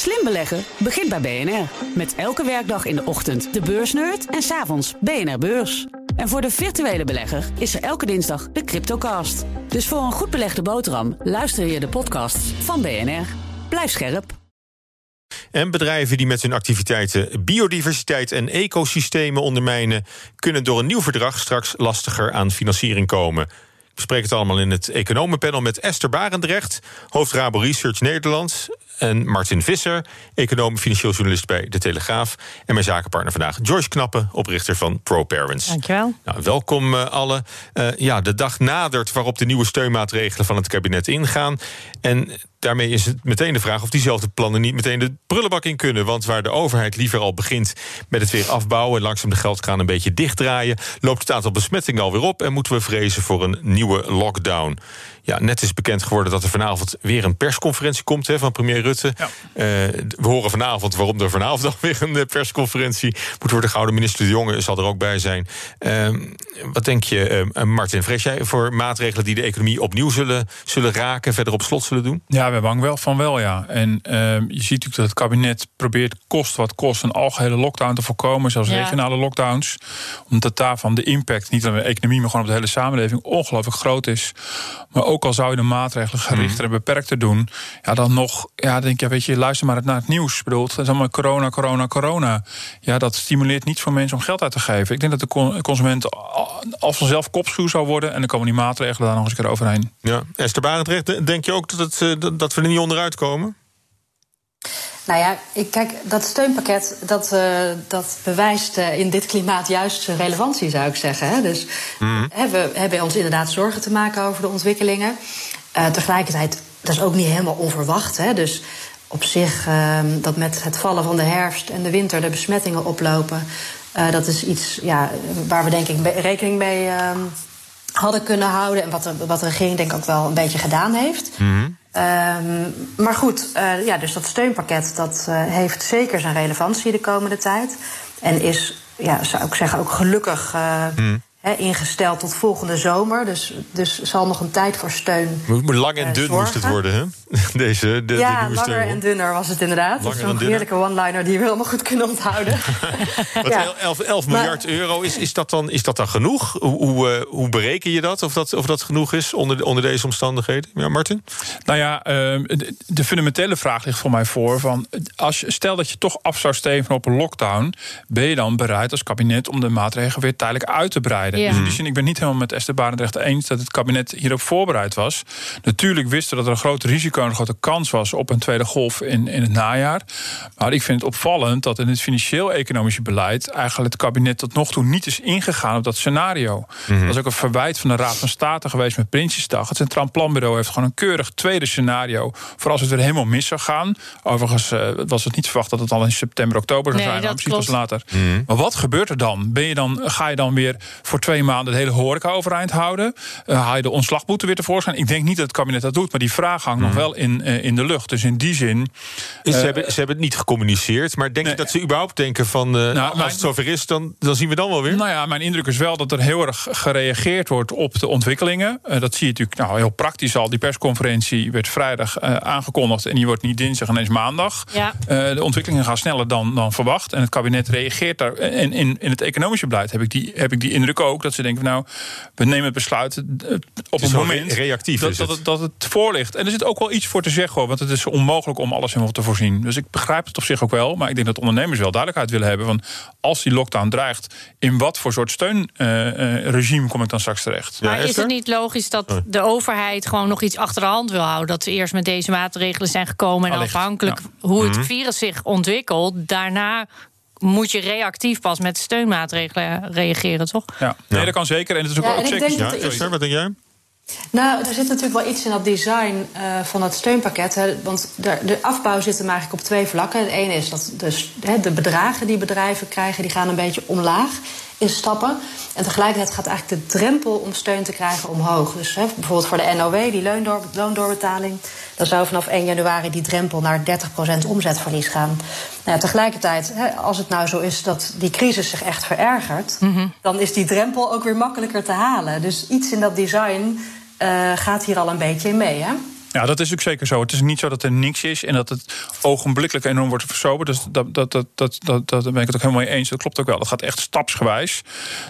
Slim beleggen begint bij BNR. Met elke werkdag in de ochtend de beursnerd en s'avonds BNR Beurs. En voor de virtuele belegger is er elke dinsdag de Cryptocast. Dus voor een goed belegde boterham luister je de podcasts van BNR. Blijf scherp. En bedrijven die met hun activiteiten biodiversiteit en ecosystemen ondermijnen, kunnen door een nieuw verdrag straks lastiger aan financiering komen. We spreken het allemaal in het economenpanel met Esther Barendrecht, hoofd Rabo Research Nederland. En Martin Visser, econoom, financieel journalist bij De Telegraaf. En mijn zakenpartner vandaag, Joyce Knappen, oprichter van ProParents. Dankjewel. Nou, welkom uh, allen. Uh, ja, de dag nadert waarop de nieuwe steunmaatregelen van het kabinet ingaan. En daarmee is het meteen de vraag of diezelfde plannen niet meteen de prullenbak in kunnen. Want waar de overheid liever al begint met het weer afbouwen en langzaam de geldkraan een beetje dichtdraaien, loopt het aantal besmettingen alweer op en moeten we vrezen voor een nieuwe lockdown. Ja, net is bekend geworden dat er vanavond weer een persconferentie komt hè, van premier Rutte. Ja. Uh, we horen vanavond waarom er vanavond alweer een persconferentie moet worden gehouden. Minister De Jonge zal er ook bij zijn. Uh, wat denk je, uh, Martin? Vrees jij voor maatregelen die de economie opnieuw zullen, zullen raken, verder op slot zullen doen? Ja, we bang wel van wel, ja. En je ziet natuurlijk dat het kabinet probeert, kost wat kost, een algehele lockdown te voorkomen, zelfs ja. regionale lockdowns. Omdat daarvan de impact, niet alleen op de economie, maar gewoon op de hele samenleving, ongelooflijk groot is. Maar ook al zou je de maatregelen gerichter en beperkter doen, ja, dan nog, ja, denk je, weet je, luister maar naar het nieuws. Ik bedoel, het is allemaal corona, corona, corona. Ja, dat stimuleert niet voor mensen om geld uit te geven. Ik denk dat de consument als vanzelf kopschuw zou worden en dan komen die maatregelen daar nog eens een keer overheen. Ja, Esther Barendrecht, denk je ook dat, het, dat we er niet onderuit komen? Nou ja, ik, kijk, dat steunpakket dat, uh, dat bewijst uh, in dit klimaat juist zijn relevantie, zou ik zeggen. Hè? Dus mm. hè, we hebben ons inderdaad zorgen te maken over de ontwikkelingen. Uh, tegelijkertijd, dat is ook niet helemaal onverwacht. Hè? Dus op zich, dat met het vallen van de herfst en de winter de besmettingen oplopen, dat is iets ja, waar we denk ik rekening mee hadden kunnen houden. En wat de, wat de regering denk ik ook wel een beetje gedaan heeft. Mm. Um, maar goed, uh, ja, dus dat steunpakket dat, uh, heeft zeker zijn relevantie de komende tijd. En is, ja, zou ik zeggen, ook gelukkig uh, mm. He, ingesteld tot volgende zomer. Dus, dus zal nog een tijd voor steun. Moet lang en dun moest het worden, hè? Deze, de, ja, de langer en dunner was het inderdaad. Langer dat is een heerlijke one-liner die we helemaal goed kunnen onthouden. ja. 11, 11 miljard maar, euro, is, is, dat dan, is dat dan genoeg? Hoe, hoe, uh, hoe bereken je dat? Of, dat? of dat genoeg is onder, onder deze omstandigheden? Ja, Martin? Nou ja, uh, de, de, fundamentele vraag ligt voor mij voor. Van, als, stel dat je toch af zou steven op een lockdown... ben je dan bereid als kabinet om de maatregelen weer tijdelijk uit te breiden? Ja. Dus in die zin, ik ben niet helemaal met Esther Barendrecht eens... dat het kabinet hierop voorbereid was. Natuurlijk wisten dat er een groot risico een grote kans was op een tweede golf in, in het najaar. Maar ik vind het opvallend dat in het financieel-economische beleid eigenlijk het kabinet tot nog toe niet is ingegaan op dat scenario. Dat is ook een verwijt van de Raad van State geweest met Prinsjesdag. Het Centraal Planbureau heeft gewoon een keurig tweede scenario voor als het weer helemaal mis zou gaan. Overigens uh, was het niet verwacht dat het al in september, oktober zou nee, zijn, maar misschien pas later. Mm. Maar wat gebeurt er dan? Ben je dan? Ga je dan weer voor twee maanden de hele horeca overeind houden? Uh, haal je de ontslagboete weer tevoorschijn? Ik denk niet dat het kabinet dat doet, maar die vraag hangt mm. nog wel in, uh, in de lucht. Dus in die zin. Is, ze, hebben, ze hebben het niet gecommuniceerd, maar denk nee, je dat ze überhaupt denken van. Uh, nou, als mijn, het zover is, dan, dan zien we dan wel weer? Nou ja, mijn indruk is wel dat er heel erg gereageerd wordt op de ontwikkelingen. Uh, dat zie je natuurlijk nou, heel praktisch al. Die persconferentie werd vrijdag aangekondigd en die wordt niet dinsdag en eens maandag. Ja. de ontwikkelingen gaan sneller dan, dan verwacht. En het kabinet reageert daar. En in, in het economische beleid heb ik, die, heb ik die indruk ook. Dat ze denken, nou, we nemen het besluit op het moment reactief dat, dat, het, dat het voor ligt. En er zit ook wel iets voor te zeggen, hoor, want het is onmogelijk om alles helemaal te voorzien. Dus ik begrijp het op zich ook wel, maar ik denk dat ondernemers wel duidelijkheid willen hebben van als die lockdown dreigt, in wat voor soort steunregime uh, kom ik dan straks terecht? Maar ja, is het niet logisch dat de overheid gewoon nog iets achter de hand wil houden? Dat ze eerst met deze maatregelen zijn gekomen en Allicht, afhankelijk ja. hoe het virus zich ontwikkelt, daarna moet je reactief pas met steunmaatregelen reageren, toch? Ja, nee, dat kan zeker. En het is ook, ja, ook zeker. Ja, Esther, wat denk jij? Nou, er zit natuurlijk wel iets in dat design uh, van het steunpakket. Hè, want de, de, afbouw zit hem eigenlijk op twee vlakken. Het ene is dat dus, hè, de bedragen die bedrijven krijgen... die gaan een beetje omlaag in stappen. En tegelijkertijd gaat eigenlijk de drempel om steun te krijgen omhoog. Dus hè, bijvoorbeeld voor de NOW, die loondoor, loondoorbetaling... dan zou vanaf 1 januari die drempel naar 30% omzetverlies gaan. Nou ja, tegelijkertijd, hè, als het nou zo is dat die crisis zich echt verergert... Mm -hmm. dan is die drempel ook weer makkelijker te halen. Dus iets in dat design... Uh, gaat hier al een beetje in mee, hè? Ja, dat is ook zeker zo. Het is niet zo dat er niks is en dat het ogenblikkelijk enorm wordt versoberd. Dus dat, dat, dat, dat, dat, dat ben ik het ook helemaal mee eens. Dat klopt ook wel. Dat gaat echt stapsgewijs.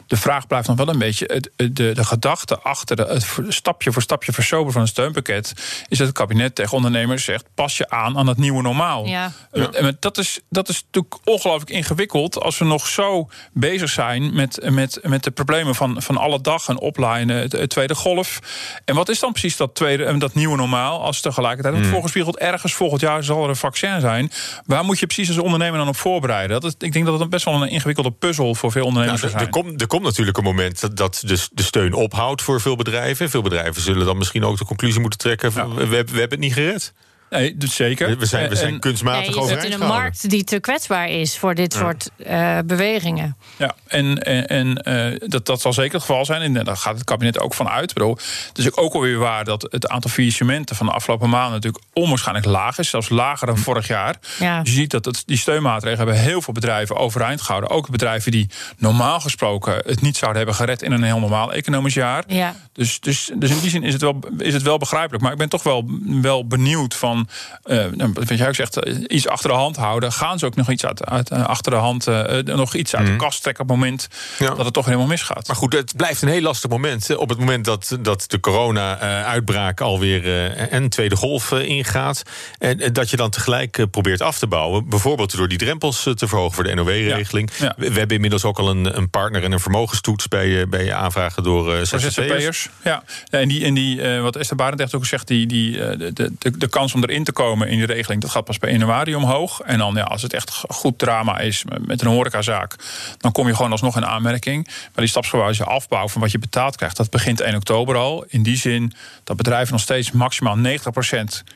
De vraag blijft nog wel een beetje. De, de, de gedachte achter de, het stapje voor stapje versoberen van een steunpakket. is dat het kabinet tegen ondernemers zegt: pas je aan aan het nieuwe normaal. Ja. En dat, is, dat is natuurlijk ongelooflijk ingewikkeld. als we nog zo bezig zijn met, met, met de problemen van, van alle dag en oplaaien, de tweede golf. En wat is dan precies dat, tweede, dat nieuwe normaal? Als tegelijkertijd wordt mm. voorgespiegeld ergens volgend jaar zal er een vaccin zijn. Waar moet je precies als ondernemer dan op voorbereiden? Dat is, ik denk dat het best wel een ingewikkelde puzzel voor veel ondernemers nou, is. Er, komt, er komt natuurlijk een moment dat, dat de, de steun ophoudt voor veel bedrijven. Veel bedrijven zullen dan misschien ook de conclusie moeten trekken: we, we, hebben het niet gered. Nee, dus zeker. We zijn, we zijn en, kunstmatig nee, je zit in een markt die te kwetsbaar is voor dit soort uh, bewegingen. Ja, en, en, en uh, dat, dat zal zeker het geval zijn. En daar gaat het kabinet ook van uit. Bedoel, het is ook alweer waar dat het aantal faillissementen van de afgelopen maanden natuurlijk onwaarschijnlijk laag is. Zelfs lager dan vorig jaar. Ja. Dus je ziet dat het, die steunmaatregelen hebben heel veel bedrijven overeind gehouden. Ook bedrijven die normaal gesproken het niet zouden hebben gered in een heel normaal economisch jaar. Ja. Dus, dus, dus in die zin is het, wel, is het wel begrijpelijk. Maar ik ben toch wel, wel benieuwd van uh, wat jij ook zegt, eh, iets achter de hand houden. Gaan ze ook nog iets uit, uit uh, achter de hand, nog iets uit de mhm. kast trekken op het moment dat het toch helemaal misgaat? Maar goed, het blijft een heel lastig moment. Op het moment dat, dat de corona-uitbraak alweer een tweede golf ingaat. En dat je dan tegelijk probeert af te bouwen. Bijvoorbeeld door die drempels te verhogen voor de NOW-regeling. We, hebben inmiddels ook al een, een partner en een vermogenstoets bij, bij aanvragen door uh, ZZP'ers. Ja, en die, en die wat Esther Barendrecht ook zegt, die, die, de, de, de kans om er in te komen in die regeling, dat gaat pas bij januari omhoog. En dan, ja, als het echt goed drama is met een horecazaak, dan kom je gewoon alsnog in aanmerking. Maar die stapsgewijze afbouw van wat je betaald krijgt, dat begint 1 oktober al. In die zin dat bedrijven nog steeds maximaal 90%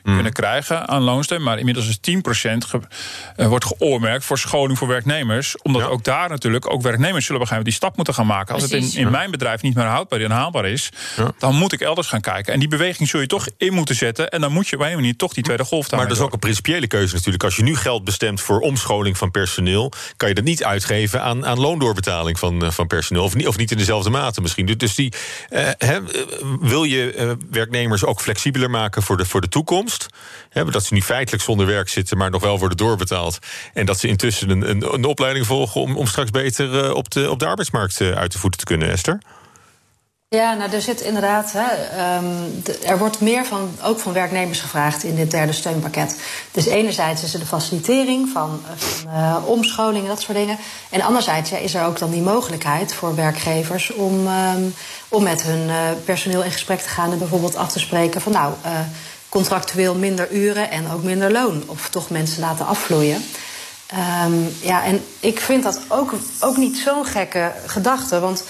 kunnen mm. krijgen aan loonsteun. Maar inmiddels is 10% ge, uh, wordt geoormerkt voor scholing voor werknemers. Omdat ook daar natuurlijk ook werknemers zullen begrijpen die stap moeten gaan maken. Als het in, in mijn bedrijf niet meer houdbaar en haalbaar is, dan moet ik elders gaan kijken. En die beweging zul je toch in moeten zetten. En dan moet je op een manier toch die tweede golf Maar dat is ook een principiële keuze natuurlijk. Als je nu geld bestemt voor omscholing van personeel, kan je dat niet uitgeven aan, aan loondoorbetaling van, eh, van personeel. Of niet, of niet in dezelfde mate misschien. Dus, dus die, uh, wil je werknemers ook flexibeler maken voor de, voor de toekomst? Dat ze nu feitelijk zonder werk zitten, maar nog wel worden doorbetaald. En dat ze intussen een, een, een opleiding volgen om, om straks beter op, de, op de arbeidsmarkt uit de voeten te kunnen, Esther? Ja, nou, er zit inderdaad. Hè, de, er wordt meer van, ook van werknemers gevraagd in dit derde steunpakket. Dus enerzijds is er de facilitering van, van uh, omscholing en dat soort dingen. En anderzijds ja, is er ook dan die mogelijkheid voor werkgevers om, um, om met hun uh, personeel in gesprek te gaan en bijvoorbeeld af te spreken van nou, contractueel minder uren en ook minder loon. Of toch mensen laten afvloeien. Um, ja, en ik vind dat ook, ook niet zo'n gekke gedachte. Want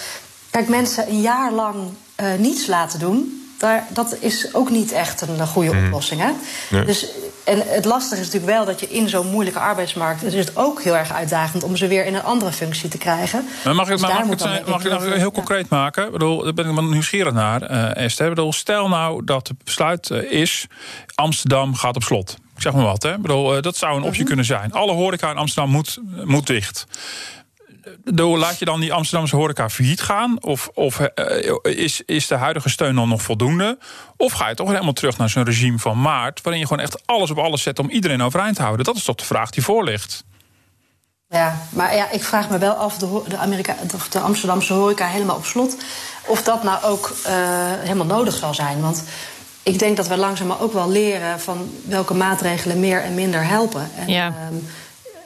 Kijk, mensen een jaar lang uh, niets laten doen, daar, dat is ook niet echt een goede mm. oplossing. Hè? Nee. Dus, en het lastige is natuurlijk wel dat je in zo'n moeilijke arbeidsmarkt. is het ook heel erg uitdagend om ze weer in een andere functie te krijgen. Maar mag, dus mag, mag, het, mag ik dat heel concreet maken? Ik bedoel, daar ben ik wel nieuwsgierig naar, uh, Esther. Ik bedoel, stel nou dat het besluit is: Amsterdam gaat op slot. Ik zeg maar wat, hè? Ik bedoel, dat zou een optie mhm. kunnen zijn. Alle horeca in Amsterdam moet, moet dicht laat je dan die Amsterdamse horeca failliet gaan? Of, of uh, is, is de huidige steun dan nog voldoende? Of ga je toch helemaal terug naar zo'n regime van maart... waarin je gewoon echt alles op alles zet om iedereen overeind te houden? Dat is toch de vraag die voor ligt. Ja, maar ja, ik vraag me wel af de, de, Amerika, de Amsterdamse horeca helemaal op slot... of dat nou ook uh, helemaal nodig zal zijn. Want ik denk dat we langzaam ook wel leren... van welke maatregelen meer en minder helpen. En, ja. Um,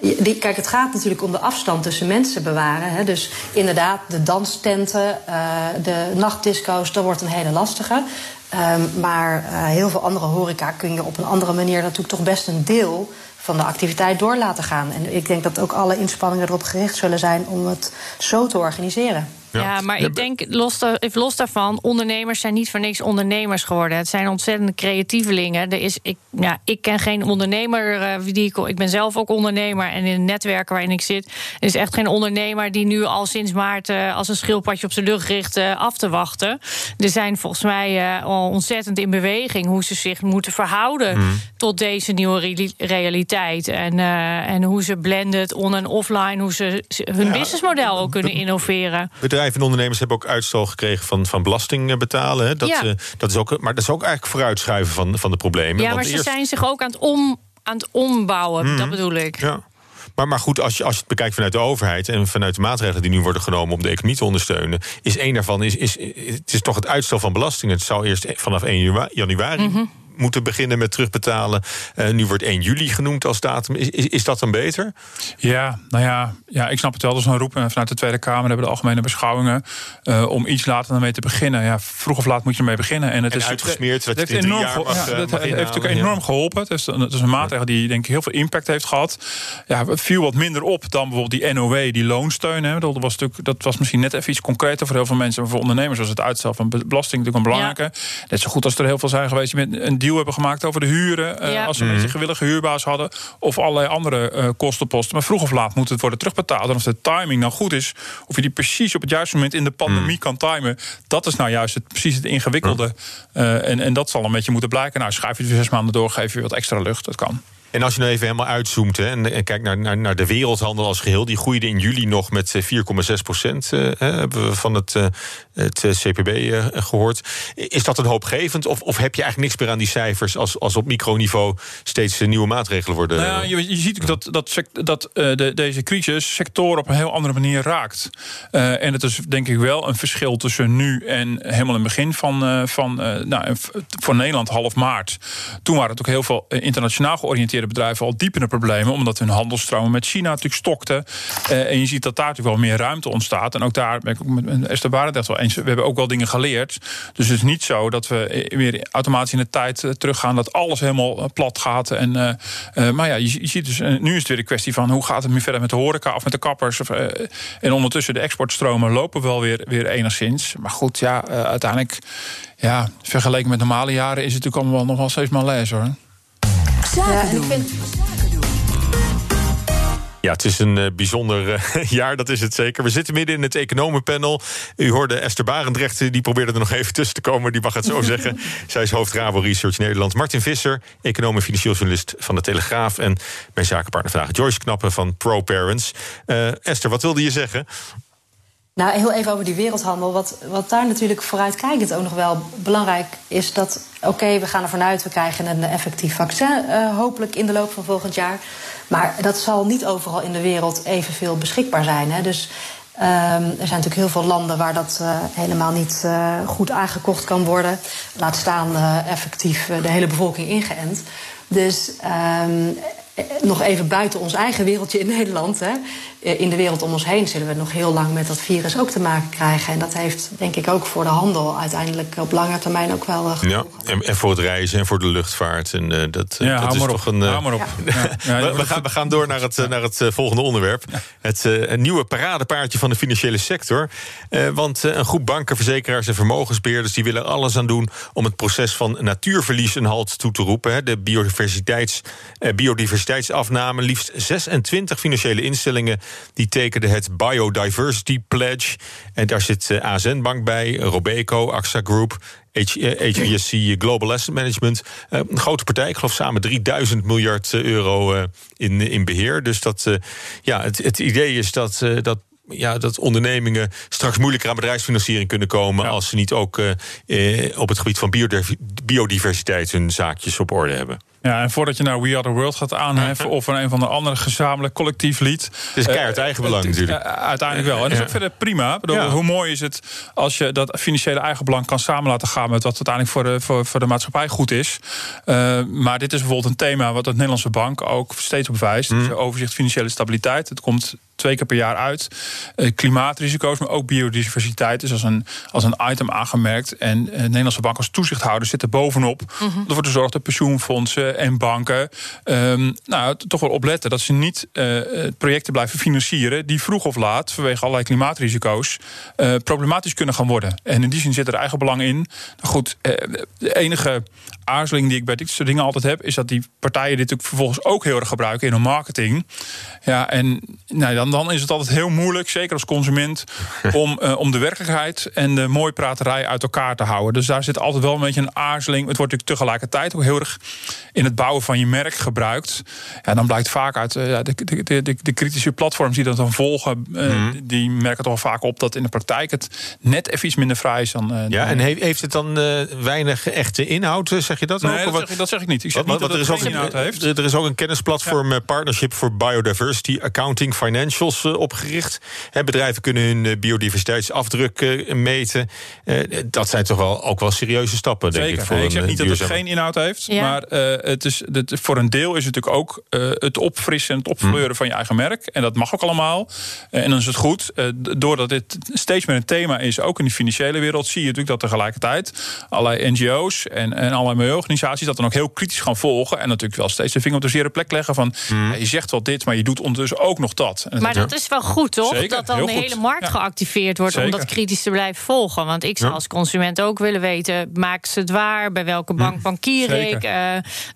die, kijk, het gaat natuurlijk om de afstand tussen mensen bewaren. Hè. Dus inderdaad, de danstenten, uh, de nachtdisco's, dat wordt een hele lastige. Um, maar uh, heel veel andere horeca kun je op een andere manier natuurlijk toch best een deel van de activiteit door laten gaan. En ik denk dat ook alle inspanningen erop gericht zullen zijn om het zo te organiseren. Ja, maar ik denk, los, even los daarvan, ondernemers zijn niet voor niks ondernemers geworden. Het zijn ontzettende creatievelingen. Er is, ik, ja, ik ken geen ondernemer uh, die ik, ik ben zelf ook ondernemer en in het netwerk waarin ik zit, er is echt geen ondernemer die nu al sinds maart uh, als een schildpadje op zijn rug richt uh, af te wachten. Er zijn volgens mij al ontzettend in beweging hoe ze zich moeten verhouden mm. tot deze nieuwe realiteit en, en hoe ze blended on- en offline, hoe ze hun businessmodel ook kunnen innoveren. Bedrijven en ondernemers hebben ook uitstel gekregen van, van belasting betalen. Hè? Dat, ja. dat is ook, maar dat is ook eigenlijk vooruitschuiven van, van de problemen. Ja, maar ze zijn zich ook aan het, om, aan het ombouwen, dat mhm. bedoel ik. Ja. Maar, maar goed, als je, als je het bekijkt vanuit de overheid en vanuit de maatregelen die nu worden genomen om de economie te ondersteunen, is één daarvan is, is, het is toch het uitstel van belastingen. Het zou eerst vanaf 1 januari mhm moeten beginnen met terugbetalen. Uh, nu wordt 1 juli genoemd als datum. Is, is, is, dat dan beter? Ja, nou ja, ja, ik snap het wel. Dat is een roep vanuit de Tweede Kamer. hebben de algemene beschouwingen uh, om iets later dan mee te beginnen. Ja, vroeg of laat moet je ermee beginnen. En het is uitgesmeerd. Het, heeft enorm, jaar mag, ja, dat heeft natuurlijk enorm geholpen. Het is, het is een maatregel die denk ik heel veel impact heeft gehad. Ja, het viel wat minder op dan bijvoorbeeld die NOW, die loonsteun. Hè. Dat, was natuurlijk, dat was misschien net even iets concreter voor heel veel mensen. Maar voor ondernemers was het uitstel van belasting natuurlijk een belangrijke. Net zo goed als er heel veel zijn geweest met een deal hebben gemaakt over de huren. Uh, Als ze een beetje mhm. gewillige huurbaas hadden. Of allerlei andere uh, kostenposten. Maar vroeg of laat moet het worden terugbetaald. En of de timing nou goed is. Of je die precies op het juiste moment in de pandemie mhm. kan timen. Dat is nou juist het, precies het ingewikkelde. Uh, en, en dat zal een beetje moeten blijken. Nou, schuif je het zes maanden door, geef je wat extra lucht. Dat kan. En als je nou even helemaal uitzoomt hè, en, kijkt naar, naar, naar, de wereldhandel als geheel, die groeide in juli nog met 4,6 eh, procent. Uh, hebben we van het, uh, het CPB gehoord. Is dat een hoopgevend? Of, of heb je eigenlijk niks meer aan die cijfers als, als op microniveau steeds nieuwe maatregelen worden? Nou ja, je, ziet dat, dat, dat de, deze crisis sectoren op een heel andere manier raakt. en het is denk ik wel een verschil tussen nu en helemaal in het begin van, van nou, voor Nederland half maart. Toen waren het ook heel veel internationaal georiënteerd bedrijven al diep in de problemen, omdat hun handelstromen met China natuurlijk stokten. Uh, en je ziet dat daar natuurlijk wel meer ruimte ontstaat. En ook daar ben ik met Esther Barendrecht wel eens. We hebben ook wel dingen geleerd. Dus het is niet zo dat we weer automatisch in de tijd eh, teruggaan, dat alles helemaal eh, plat gaat. En, maar ja, je, je, ziet dus, nu is het weer een kwestie van hoe gaat het nu verder met de horeca of met de kappers. Of, en ondertussen de exportstromen lopen wel weer, weer enigszins. Maar goed, ja, uiteindelijk, ja, vergeleken met normale jaren is het natuurlijk allemaal nog wel steeds les hoor. Zaken doen. Ja, het is een uh, bijzonder uh, jaar, dat is het zeker. We zitten midden in het economenpanel. U hoorde Esther Barendrecht, die probeerde er nog even tussen te komen. Die mag het zo zeggen. Zij is hoofd Rabo Research Nederland. Martin Visser, econoom en financieel journalist van de Telegraaf. En mijn zakenpartner vandaag Joyce Knappen van ProParents. Uh, Esther, wat wilde je zeggen? Nou, heel even over die wereldhandel. Wat, wat daar natuurlijk vooruitkijkend ook nog wel belangrijk is... dat, oké, we gaan ervan uit, we krijgen een effectief vaccin... Uh, hopelijk in de loop van volgend jaar. Maar dat zal niet overal in de wereld evenveel beschikbaar zijn. Hè. Dus um, er zijn natuurlijk heel veel landen waar dat uh, helemaal niet uh, goed aangekocht kan worden. Laat staan effectief de hele bevolking ingeënt. Dus um, nog even buiten ons eigen wereldje in Nederland. Hè. Eh, in de wereld om ons heen zullen we nog heel lang met dat virus ook te maken krijgen. En dat heeft denk ik ook voor de handel uiteindelijk op lange termijn ook wel. Uh, ja, en, en, voor het reizen en voor de luchtvaart. En uh, dat, ja, dat is toch een. Uh, maar op. Ja. we, gaan, we gaan door naar het, naar het volgende onderwerp. Het nieuwe paradepaardje van de financiële sector. want een groep banken, verzekeraars en vermogensbeheerders die willen alles aan doen om het proces van natuurverlies een halt toe te roepen. Hè. De biodiversiteits, biodiversiteitsafname. Liefst 26 financiële instellingen die tekende het Biodiversity Pledge. En daar zit eh, ASN Bank bij, Robeco, AXA Group, HBSC eh, Global Asset Management. Eh, een grote partij, ik geloof samen 3000 miljard euro in, in beheer. Dus dat, ja, het, het idee is dat, dat ja, dat ondernemingen straks moeilijker aan bedrijfsfinanciering kunnen komen. als ze niet ook op het gebied van biodiversiteit hun zaakjes op orde hebben. Ja, en voordat je nou We Are The World gaat aanheffen... of een, een van de andere gezamenlijk collectief lied... Het is keihard uh, eigen belang natuurlijk. Uh, uiteindelijk wel. En dat is ook verder prima. Bedoel, ja. Hoe mooi is het als je dat financiële eigenbelang kan samen laten gaan... met wat uiteindelijk voor de, voor, voor de maatschappij goed is. Uh, maar dit is bijvoorbeeld een thema wat de Nederlandse bank ook steeds op wijst. Mm. overzicht financiële stabiliteit. Het komt twee keer per jaar uit. Uh, klimaatrisico's, maar ook biodiversiteit is als een, als een item aangemerkt. En uh, Nederlandse bank als toezichthouder zit er bovenop. Mm -hmm. Ervoor te zorgen dat pensioenfondsen en banken um, nou, toch wel opletten dat ze niet uh, projecten blijven financieren die vroeg of laat, vanwege allerlei klimaatrisico's, problematisch kunnen gaan worden. En in die zin zit er eigen belang in. Nou goed, de enige aarzeling die ik bij dit soort dingen altijd heb, is dat die partijen dit natuurlijk vervolgens ook heel erg gebruiken in hun marketing. Ja, en nou, dan, dan is het altijd heel moeilijk, zeker als consument, om, uh, om de werkelijkheid en de mooie praterij uit elkaar te houden. Dus daar zit altijd wel een beetje een aarzeling. Het wordt natuurlijk tegelijkertijd ook heel erg in het bouwen van je merk gebruikt. Ja, dan blijkt vaak uit de, de, de, de, kritische platforms die dat dan volgen, mhm. die merken toch vaak op dat in de praktijk het net even iets minder vrij is dan. ja, en heeft, het dan weinig echte inhoud, zeg je dat? Nee, ook? Dat, zeg, dat zeg ik niet. Ik zeg niet dat er, is ook een, heeft. er is ook een kennisplatform Partnership for Biodiversity Accounting Financials opgericht. bedrijven kunnen hun biodiversiteitsafdruk meten. dat zijn toch wel ook wel serieuze stappen, denk ik. Voor ik zeg niet dat het geen inhoud heeft, maar het is, het, voor een deel is het natuurlijk ook het opfrissen en het opfleuren mm. van je eigen merk. En dat mag ook allemaal. en dan is het goed. doordat dit steeds meer een thema is, ook in de financiële wereld, zie je natuurlijk dat tegelijkertijd allerlei NGO's en, en allerlei milieuorganisaties dat dan ook heel kritisch gaan volgen. En natuurlijk wel steeds de vinger op de zere plek leggen van mm. je zegt wel dit, maar je doet ondertussen ook nog dat. maar dat is wel goed, toch? dat dan de hele markt geactiveerd wordt om dat kritisch te blijven volgen. Want ik zou als consument ook willen weten: maken ze het waar? Bij welke bank mm. bankier ik?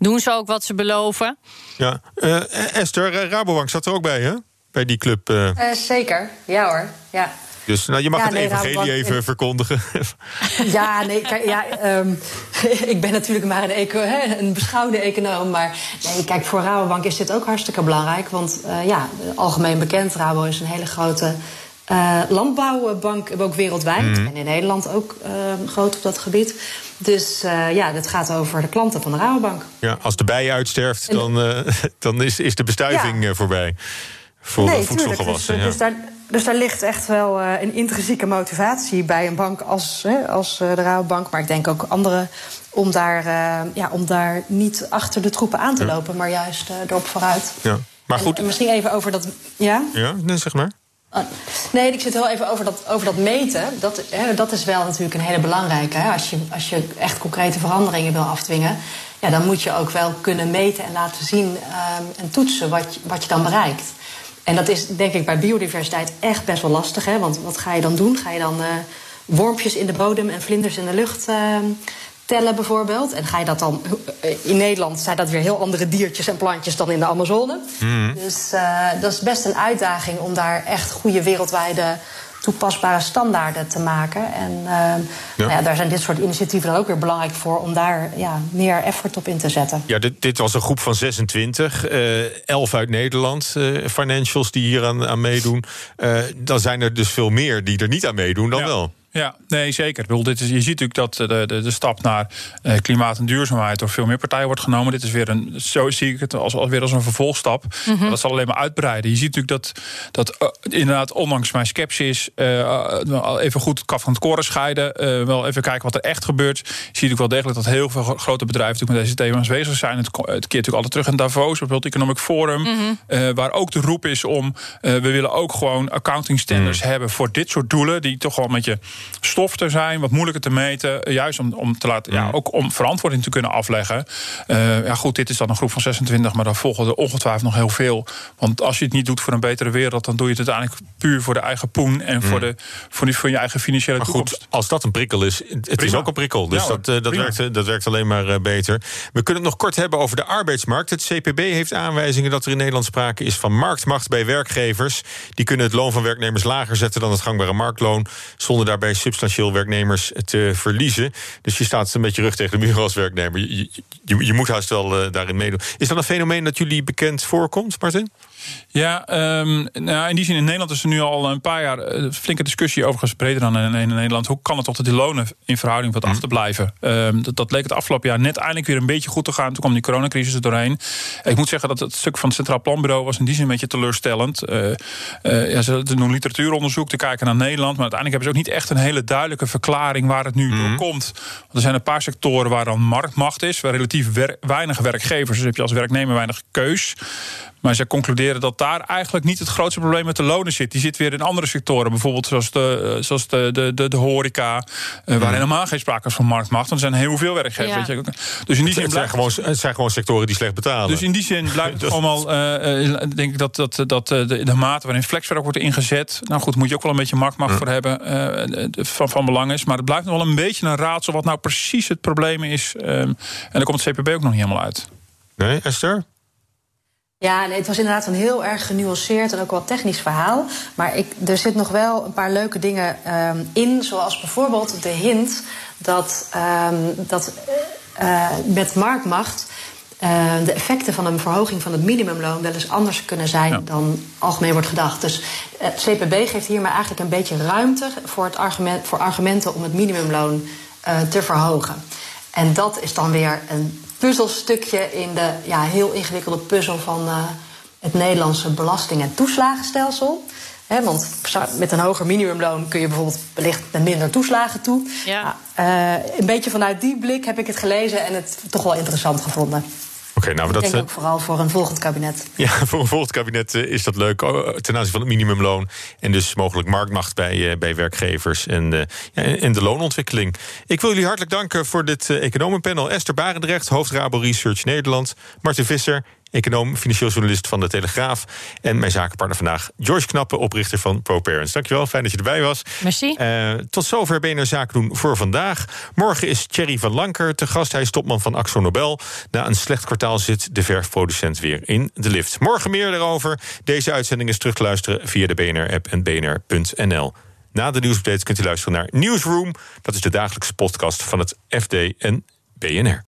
Doen ze ook wat ze beloven? Ja, uh, Esther, Rabobank zat er ook bij, hè? Bij die club. Uh... zeker, ja hoor. Ja. Dus nou, je mag het evangelie even verkondigen. Ja, nee, kijk, ja, um, ik ben natuurlijk maar een, eco, hè, een beschouwde econoom. Maar nee, kijk, voor Rabobank is dit ook hartstikke belangrijk. Want uh, ja, algemeen bekend, Rabo is een hele grote uh, landbouwbank, ook wereldwijd. Mm. En in Nederland ook uh, groot op dat gebied. Dus uh, ja, dat gaat over de klanten van de Rabobank. Ja, als de bij uitsterft, dan, dan is, is de bestuiving ja. voorbij. Voor nee, voedselgewassen. Dus, dus, daar, dus daar ligt echt wel een intrinsieke motivatie bij een bank als, als de Rabobank. Maar ik denk ook andere om daar, ja, om daar niet achter de troepen aan te lopen, maar juist erop vooruit. Ja. Maar goed. En misschien even over dat. Ja? Ja, nee, zeg maar. Oh, nee, ik zit heel even over dat, over dat meten. Dat, hè, dat is wel natuurlijk een hele belangrijke. Hè. Als, je, als je echt concrete veranderingen wil afdwingen, ja, dan moet je ook wel kunnen meten en laten zien um, en toetsen wat, wat je dan bereikt. En dat is denk ik bij biodiversiteit echt best wel lastig. Hè? Want wat ga je dan doen? Ga je dan uh, wormpjes in de bodem en vlinders in de lucht uh, tellen bijvoorbeeld. En ga je dat dan... Eh, in Nederland zijn dat weer heel andere diertjes en plantjes dan in de Amazone. Mhm. Dus uh, dat is best een uitdaging om daar echt goede wereldwijde toepasbare standaarden te maken. En uh, ja. Nou ja, daar zijn dit soort initiatieven dan ook weer belangrijk voor om daar ja, meer effort op in te zetten. Ja, dit, dit was een groep van 26, uh, 11 uit Nederland, uh, financials die hier aan, aan meedoen. dan zijn er dus veel meer die er niet aan meedoen dan wel. Ja, nee, zeker. Ik bedoel, dit is, je ziet natuurlijk dat de, de, de stap naar eh, klimaat en duurzaamheid door veel meer partijen wordt genomen. Dit is weer een, zo zie ik het als, als weer als een vervolgstap. Mhm. Dat zal alleen maar uitbreiden. Je ziet natuurlijk dat, dat uh, inderdaad, ondanks mijn sceptisch, uh, even goed kaf van het koren scheiden. Uh, wel even kijken wat er echt gebeurt. Je ziet natuurlijk wel degelijk dat heel veel grote bedrijven natuurlijk met deze thema's bezig zijn. Het, het keert natuurlijk altijd terug in Davos, het Economic Forum. Mhm. waar ook de roep is om, we willen ook gewoon accounting standards mhm. hebben voor dit soort doelen. Die toch wel met je stof te zijn, wat moeilijker te meten. Juist om, om te laten, ja, ook om verantwoording te kunnen afleggen. Uh, ja, goed, dit is dan een groep van 26, maar dan volgen er ongetwijfeld nog heel veel. Want als je het niet doet voor een betere wereld, dan doe je het uiteindelijk puur voor de eigen poen en voor, de, voor, die, voor je eigen financiële maar toekomst. Goed, als dat een prikkel is, het is ook een prikkel. Dus dat, uh, dat, werkt, dat werkt alleen maar uh, beter. We kunnen het nog kort hebben over de arbeidsmarkt. Het CPB heeft aanwijzingen dat er in Nederland sprake is van marktmacht bij werkgevers. Die kunnen het loon van werknemers lager zetten dan het gangbare marktloon, zonder daarbij substantieel werknemers te verliezen. Dus je staat een beetje rug tegen de muur als werknemer. Je, je, moet haast wel uh, daarin meedoen. Is dat een fenomeen dat jullie bekend voorkomt, Martin? Ja, um, nou, in die zin in Nederland is er nu al een paar jaar een eh, flinke discussie over gespreid dan in, in, Nederland. Hoe kan het toch dat die lonen in verhouding wat mm. af te blijven? Um, dat, dat, leek het afgelopen jaar net eindelijk weer een beetje goed te gaan. Toen kwam die coronacrisis er doorheen. Ik moet zeggen dat het stuk van het Centraal Planbureau was in die zin een beetje teleurstellend. Uh, uh, ja, ze doen literatuuronderzoek te kijken naar Nederland. Maar uiteindelijk hebben ze ook niet echt een hele duidelijke verklaring waar het nu mm. door komt. Want er zijn een paar sectoren waar dan marktmacht is, waar relatief weinig werkgevers. Dus heb je als werknemer weinig keus. Maar ze concluderen dat daar eigenlijk niet het grootste probleem met de lonen zit. Die zit weer in andere sectoren, bijvoorbeeld zoals de, eh, zoals de, de, de, de horeca, uh, waar helemaal geen sprake is van marktmacht. Want er zijn heel veel werkgevers. Ja. Dus in die zin het, zijn gewoon, het zijn gewoon sectoren die slecht betalen. Dus in die zin blijft het allemaal, uh, denk ik dat, dat, dat de, de mate waarin flexwerk wordt ingezet. Nou goed, moet je ook wel een beetje marktmacht voor hebben. van, van belang is. Maar het blijft nog wel een beetje een raadsel wat nou precies het probleem is. Um, en daar komt het CPB ook nog niet helemaal uit. Nee, Esther? Ja, nee, het was inderdaad een heel erg genuanceerd en ook wel technisch verhaal. Maar ik, er zit nog wel een paar leuke dingen um, in. Zoals bijvoorbeeld de hint dat, um, dat uh, met marktmacht de effecten van een verhoging van het minimumloon wel eens anders kunnen zijn dan algemeen wordt gedacht. Dus het CPB geeft hier maar eigenlijk een beetje ruimte voor, het argument, voor argumenten om het minimumloon te verhogen. En dat is dan weer een puzzelstukje in de ja, heel ingewikkelde puzzel van het Nederlandse belasting- en toeslagenstelsel. want met een hoger minimumloon kun je bijvoorbeeld wellicht met minder toeslagen toe. Ja. Nou, een beetje vanuit die blik heb ik het gelezen en het toch wel interessant gevonden. Oké, nou, dat, ik denk ook vooral voor een volgend kabinet. Ja, voor een volgend kabinet eh, is dat leuk ten aanzien van het minimumloon. En dus mogelijk marktmacht bij, eh, bij werkgevers en, en de loonontwikkeling. Ik wil jullie hartelijk danken voor dit economenpanel. Esther Barendrecht, hoofd Rabo Research Nederland. Martin Visser, econoom, financieel journalist van de Telegraaf. En mijn zakenpartner vandaag, George Knappe, oprichter van ProParents. Dankjewel, fijn dat je erbij was. Merci. Uh, tot zover BNR Zaken doen voor vandaag. Morgen is Thierry van Lanker te gast. Hij is topman van Axo Nobel. Na een slecht kwartaal zit de verfproducent weer in de lift. Morgen meer daarover. Deze uitzending is terug te luisteren via de BNR-app en bnr.nl. Na de nieuwsupdate kunt u luisteren naar Newsroom. Dat is de dagelijkse podcast van het FD en BNR.